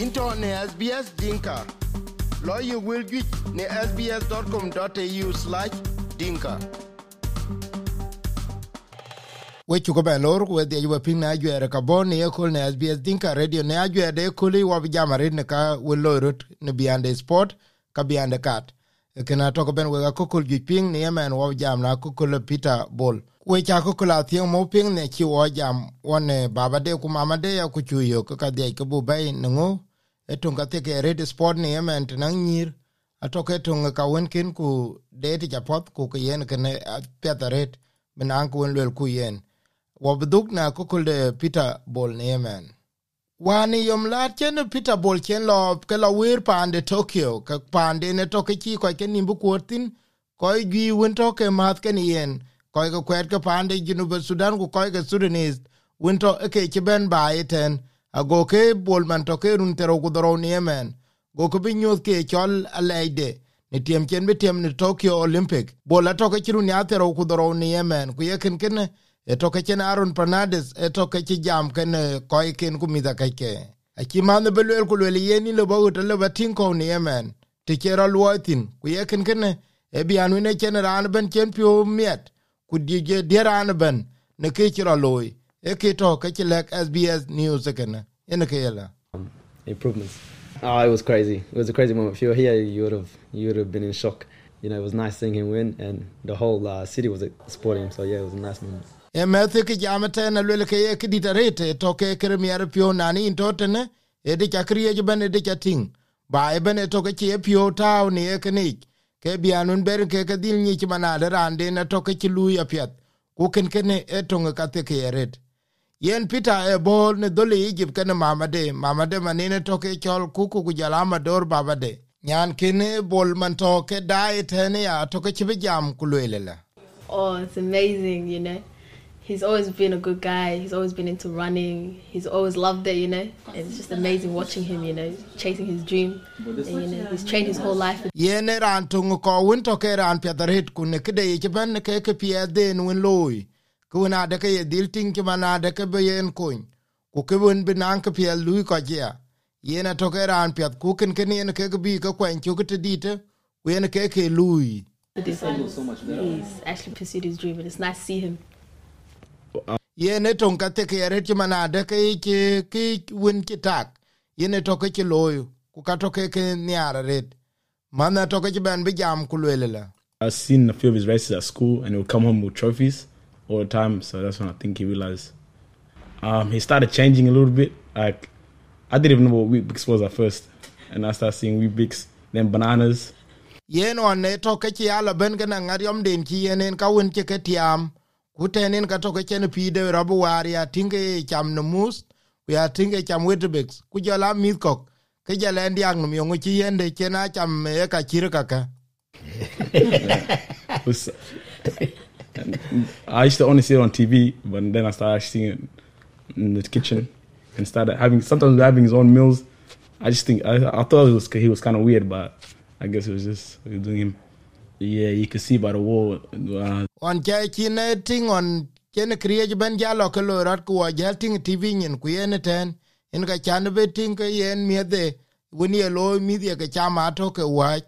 into ne SBS Dinka. Lawyer will get ne sbs.com.au slash dinka. we cu köbɛ lor kueth dhiɛc wɛ piŋ ne ajuɛɛr ka bɔ ne ekol ne sbs dinka radio ne ajuɛɛrde ekoli wɔb jam arit ne ka we loi rot ne biande sport ka biande kat ken atökäbɛn wek akökol juic piŋ ne emɛn wɔb jam na akökol peter bol we ca akökol athiɛŋ mou piŋ ne ci wɔ jam wɔne babade ku mamade aku cu yök ka dhiɛc kebu bɛi ne ŋou e tun ka ke red sport ni yemen nan nyir. Atoke tun ka wen ku deti cha japot ku ke yen kene petaret menan ku lel ku yen. Wabduk na kukulde Peter Bol ni yemen Wani yom lat chen Peter Bol chen lo ke lo wir pande Tokyo. Ke pande ne toke chi ko ke nimbu kuotin ko gi wen toke mat ken yen. Ko ke kwet ke pande jinu Sudan ku ko ke Sudanese. Won to ke ke ben ba eten ago ke bol man to ke run tero ku doro ni yemen. Go ko binyo ke chol alaide ni tiem chen bi tiem ni tokyo olympic. Bol to ke chirun ya tero ku doro ni yemen. Ku ye ken ken e to ke chen arun panades e to ke chi jam ken e ko ken ku mida ke ke. A chi man be lel ku le ye lo bo to le batin ko ni yemen. Ti chero luotin ku ye ken ken e bi anu ne chen ran ben chen pyo miet. Ku die die ran ben ne ke chiro loy e ke to ke chi lek SBS news ken ene ke yela improvements. Oh, it was crazy. It was a crazy moment. If you were here, you would have you would have been in shock. You know, it was nice seeing him win, and the whole uh, city was supporting him. So yeah, it was a nice moment. e methe ke jamete na lwele ke ye kidita rete to ke kere miere pio nani in totene e de chakriye ben de chating ba e ben to ke che pio tao ni e kenik ke bianun ber ke ke dil ni chima na de rande na to ke lu ya piat ku ken ken e to ke te ke ret yen peter e bol ne dole egypt ken mama de mama de manine to ke chol kuku ku jalama dor baba de nyan ken bol man to ke dai tene ya to ke chibe jam ku Oh, it's amazing, you know. He's always been a good guy. He's always been into running. He's always loved it, you know. It's just amazing watching him, you know, chasing his dream. And, you know, he's trained his whole life. yen ran tungu ko win to ke ran piadaret kun ne kede ye ban ke ke den win loy kuna de ke dil ting ki mana de ke be yen kun ku ke bun bin an ke pye lu ko ja yena to ke ran pye ku ken ken yen ke bi ko kwen ku te dite ku yen ke ke lu This one is actually pursued his dream, and it's nice to see him. Yene tonka teke yare chimana deke ki ki win kitak. Yene toke chiloyo. Kukatoke ke niara red. Mana toke chiban bijam. I've seen a few of his races at school and he'll come home with trophies. All the time. So that's when I think he realized. Um, he started changing a little bit. Like I didn't even know what Weet-Bix was at first, and I started seeing Weet-Bix, then bananas. yen on ne to ke ala ben gana ngariom den ki yenen ka won ke tiam ku tenen ka to ke chen pi de rabu war ya tinge cham no mus ku ya tinge cham wetbex ku jala mit kok ke jala ndiang no yongu yende chena cham e ka chir ka ka I used to only see it on TV, but then I started seeing it in the kitchen and started having sometimes having his own meals. I just think I, I thought it was he was kind of weird, but I guess it was just was doing him. Yeah, you could see by the wall. Uh, on che chi ne ting on chen kriye ben jalo ke lo rat ku ja ting tv nyen ku yen ten ka chan be ting ke yen mi de woni e lo ke chama to ke wa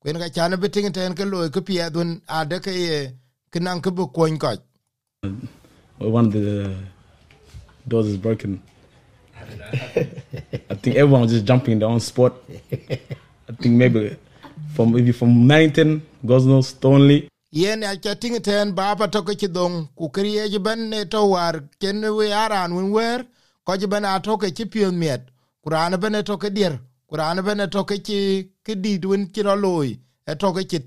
ku in ka chan be ting ten ke lo ke pie dun ade ke ye kinan ke bu kon ko uh, one of the uh, doors is broken. I think everyone was just jumping in their own spot. I think maybe from maybe from Cannington, Gosnell, Stonley. yen a cha ting ten ba pa to ke dong ku ne to war ken we aran wen wer je ben a to ke chi pien miet kuran ben to ke dier kuran ben to ke chi ke di dun chi ro loy e to ke chi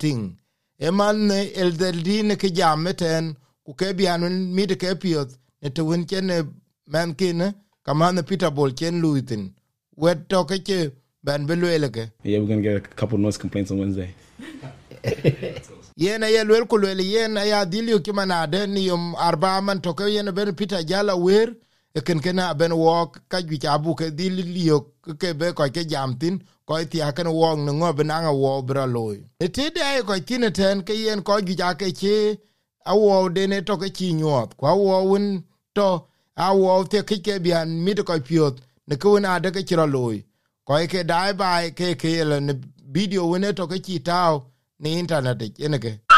ting e el del di ke jam ten ku ke bian mi de ke piot ne te wen chen man kin kaman peter bol chen luitin wet to ke che ben belwele ke Yeah, we're to get a couple noise complaints on Wednesday. yen ye lwel ku lwel yen ya dhilio ki manade ni yom arba man toke yen ben peter jala wer ken ken ben wo ka ju chabu ke dhilio ke be ko ke jamtin ko ti aken wo no ngo ben nga wo bra loy. E ti de ko tin ten ke yen ko gi ja ke chi awo de ne toke ti nyot ko wo un to awo te ke ke bian mi ko piot ne ko na de ke tro loy. Ko ke dai bai ke ke le ne video ne to ke ti tao ni internet ne ke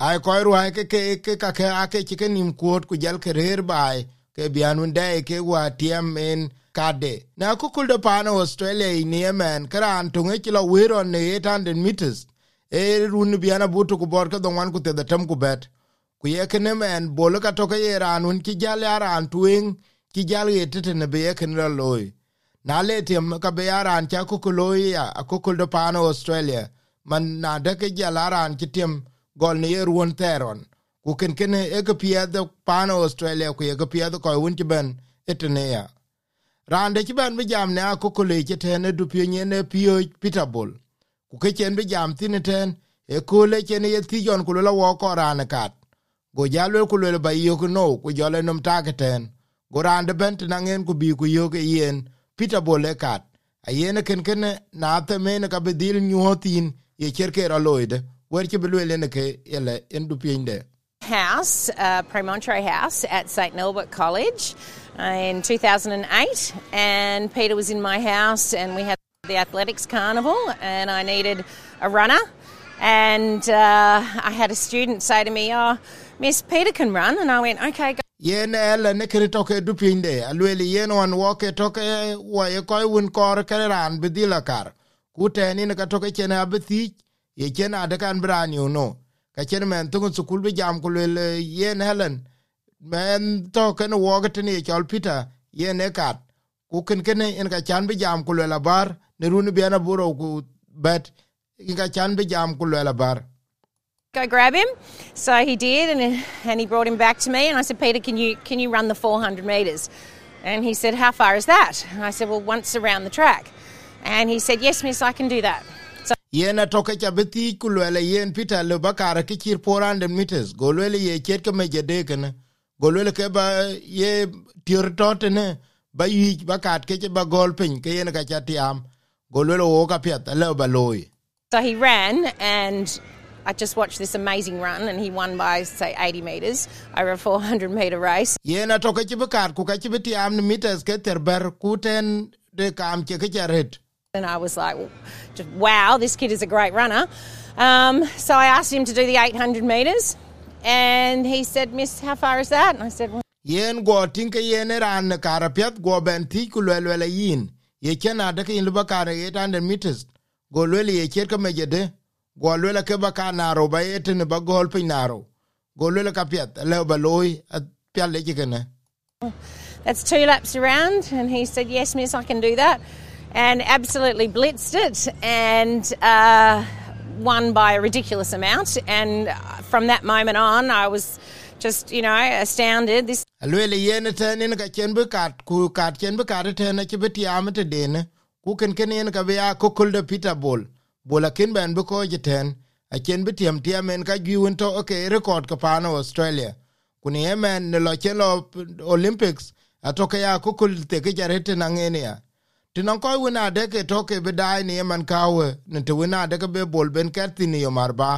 ai ko ru ai ke ke ke ka ke ake chi ke nim kuot ku jal ke rer bai ke bian un dai ke wa tiem en kade. Na ku kul de pano australia ni yemen karan tunge kilo wiro ne 800 meters. E run biana butu ku bor ka don wan ku te da tam ku bet. Ku ye kene men bolo ka toke ke ran un ki jal ran tuing ki jal ye tete ne be ke ne loy na le tem ka be ran cha ku ku loy ya ku kul de pano australia. Man na de ke jal ran ki tem gol ne ye ruon teron. Ku ken kene e ke pie de pano australia ku ye ke pie de ko un ti ben etene ya rande ci ben bi jam ne akokole ci tene du pio nyene pio pitabol ku ke chen bi jam tine ten e kole chen ye ti jon kulo la wo ko ran kat. Go jalo kulo ba yo no ku jole nom ta ten. Go rande ben na ngen ku bi ku yo ke yen pitabol e kat. A yene ken ken na te men ka be dil nyuotin ye cherke ra loide wer ci belwele ne ke ele en du inde? House, uh, Premontre House at St Norbert College uh, in 2008, and Peter was in my house, and we had the athletics carnival, and I needed a runner, and uh, I had a student say to me, "Oh, Miss Peter can run," and I went, "Okay." Go. yen ele ne kene toke du pinde alweli yen wan woke toke wa ye koy won kor kere ran bidila kar. Kuteni ne ka toke chene abethi ye chene adekan brani uno ka chen men tungu sukul bi jam le eh, yen helen men to ken tini chol ku ken ken en ka chan bi jam le bar ne bi buro ku bet in ka chan bi jam le bar Go grab him. So he did, and eh, and he brought him back to me, and I said, Peter, can you can you run the 400 meters? And he said, How far is that? And I said, Well, once around the track. And he said, Yes, miss, I can do that. Yen atoke ca bi thic ku yen peter lo bakara ki cir mites go ye cet ke meje dekene. Go ke ba ye tior totene. Ba yic ba kat kece ba gol piny ke yen ka ca tiam. Go luele wo kapiath ale ba looi So he ran, and I just watched this amazing run, and he won by, say, 80 metres over a 400 metre race. yen atoke ci bi kat ku ka ci bi tiam ni mites ke ku ten de kam ke ret And I was like, wow, this kid is a great runner. Um, so I asked him to do the 800 metres, and he said, Miss, how far is that? And I said, well, yen go tinke yen ran ne kara pieth go ben thic ku luel luele yin ye cen adeke yin li bakara 800 meters go luele ye cet ke mejede go luele ke baka naro ba yetene ba gol piny naro go luele ka pieth ale ba looi pial le cikene that's two laps around. And he said, yes, Miss, I can do that. And absolutely blitzed it and uh, won by a ridiculous amount. And from that moment on, I was just, you know, astounded. This alwele yen ten in ka chen bi kat ku kat chen bi kat ten ci bi tiam te dene. Ku ken ken yen ka bi a kokol de peter bol. Bol akin ben bi ko jiten a chen bi tiam en ka giwen to okay record ka pano australia. Kuni yemen ne lo chen lo olympics atoke ya kokol te ke jarete na ngene ya tinan koy wina deke toke be dai ni man kawe ne te wina deke be bol ben kerti ni yomar ba.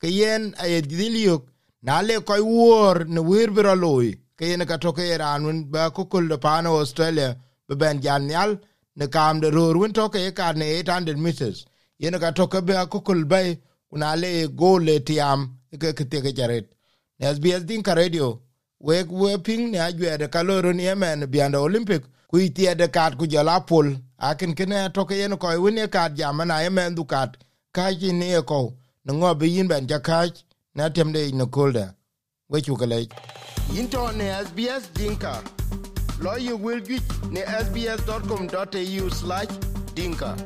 Ke yen aye dilio na le koy wor ne wir bro loy ke yen ka toke ran un ba ko kul de pano australia be ben janyal ne kam de ror win toke e ka ne 800 meters. Yen ka toke be ko bay kuna le gole tiam ke ke ke jaret sbs din ka radio we we ping ne ajwe de kaloro ni yemen bianda olympic ku tiede kat ku jala pol akin kene toke yen ko win e jama na yemen du kat ka ji e ko ne ngo be yin ben ja ka na tem de no kolda we chu kale into ne sbs dinka. Lo you will get ne sbs.com.au/dinka